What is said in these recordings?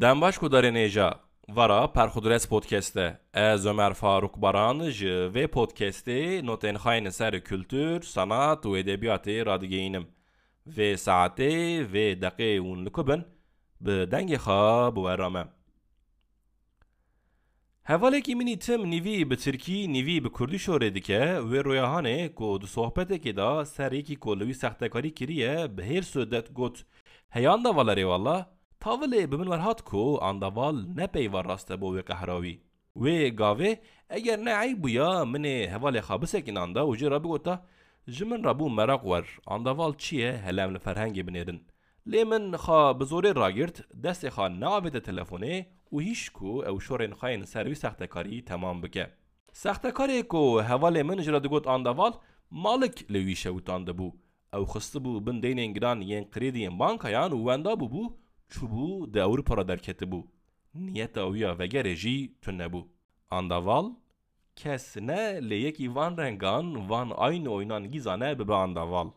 Dem baş ku derê nêja Vara Perxudres podcast'te Ez Ömer Faruk Baran ji vê podcastê notên xayên ser kültür, sanat û edebiyatê radigihînim. Vê saetê vê deqê hûn likubin bi dengê xwe biwera me. Hevalekî minî tim nîvî bi Tirkî nîvî bi Kurdî şorê dike wê royahanê ku di sohbetekê da ser yekî ku li wî sextekarî kiriye bi hêr sodet got heyan da valerê wala Tavlê bi min werhat ku andaval nepeyva rast e bo wê qehrawî. Wê gavê eger ne eyb bûya minê hevalê xwe bisekînan da û jê re bigota ji min re bû mereq wer andaval çi ye helem li ferhengê binêrin. Lê min xa bi zorê ragirt destê xwe neavête telefonê û hîş ku ew şorên xwe yên ser wî sextekarî temam bike. Sextekarê ku hevalê min ji re digot andaval malik li wî şewtan dibû. Ew xistibû bin deynên giran yên krêdiyên bankayan û wenda bûbû çûbû di Ewropa re derketibû. Niyeta wî ya vegerê jî tune nebû. Andaval kes ne lê yekî van rengan van aynı oynan gîzane bibe andaval.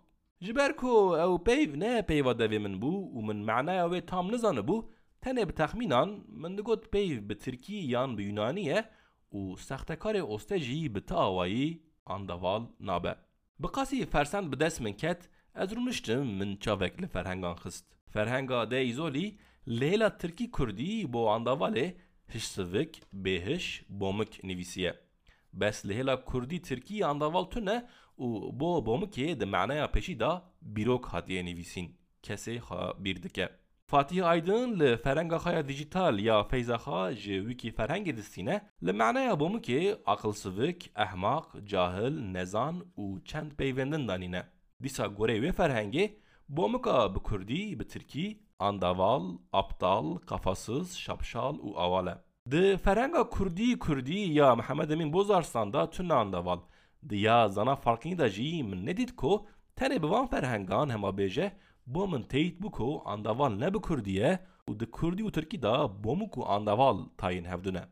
Ji ew peyv ne peyva devê min bû û min meneya wê tam nizanibû tenê bi texmînan min digot peyv bi Tirkî yan bi Yunanî ye û sextekarê bi awayî andaval nabe. Bi qasî fersend bi dest min ket ez rûniştim min çavek li ferhengan xist. Ferhenga de îzolî lêla Tirkî Kurdî bo andavalê hişsivik bêhiş bomik nivîsiye. Bes lêla Kurdî Tirkî andaval tune û bo bomikê di meneya peşî da bîrok hatiye nivîsîn. Kesê xwe bîr dike. Fatih Aydın li ferenga xaya dijital ya feyza xwe ji wîkî ferhengê distîne li meneya bomikê aqilsivik, ehmaq, cahil, nezan û çend peyvendin danîne. Dîsa gorê wê ferhengê Bomika bi Kurdî bi Tirkî andaval, aptal, kafasız, şapşal û aval e. Di ferenga Kurdî Kurdî ya Mihemed Emin Bozarslan da tune andaval. Di ya zana farkî da jî min nedît ku tenê bi ferhengan hema bêje bo min teyit bû ku andaval ne bi Kurdî ye û di Kurdî û Tirkî da andaval tayîn hevdune.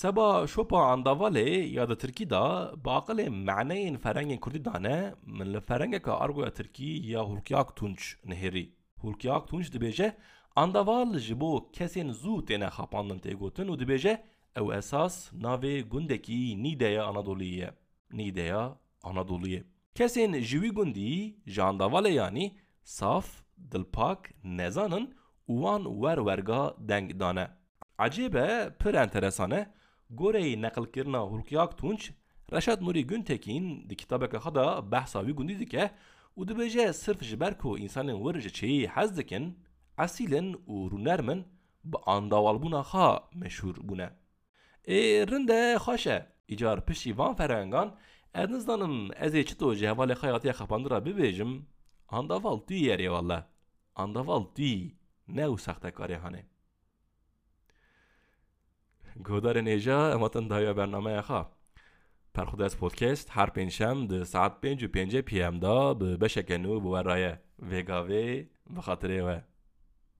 Seba şopa andavalê ya da Tirkî da bi aqilê meneyên ferengên Kurdî dane min li ferengeka argoya Tirkî ya Hulkiyak Tunç nihêrî. Hulkiyak Tunç dibêje andaval ji bo kesên zû têne xapandin tê gotin û dibêje ew esas navê gundekî Nîdeya Anadoliyê ye. Nîdeya Anadoliyê. Kesên ji wî gundî ji andavalê yanî saf, dilpak, wan wer werga deng dane. Ecêb e pir enteresan gorê neqilkirina Hulkiyak Tunç Reşat Nurî Güntekîn di kitabeka xwe da behsa wî gundî dike û dibêje sirf ji ber ku însanên wir ji çêyî hez dikin esîlin û rûnermin bi andavalbûna xwe meşhûr bûne. Ê rind e xweş e îcar piştî van ferhengan ez nizdanim ez ê çito ji hevalê xwe hatiye xepandira bibêjim andaval tû yerê walla andaval tû ne û. گودار نێژا ئەمەتەن داویە پرخود از پودکست هر پنجم د ساعت پێنج و پێنج پمدا بە بەشەکەن و ویگاوی ڤێگاوێ و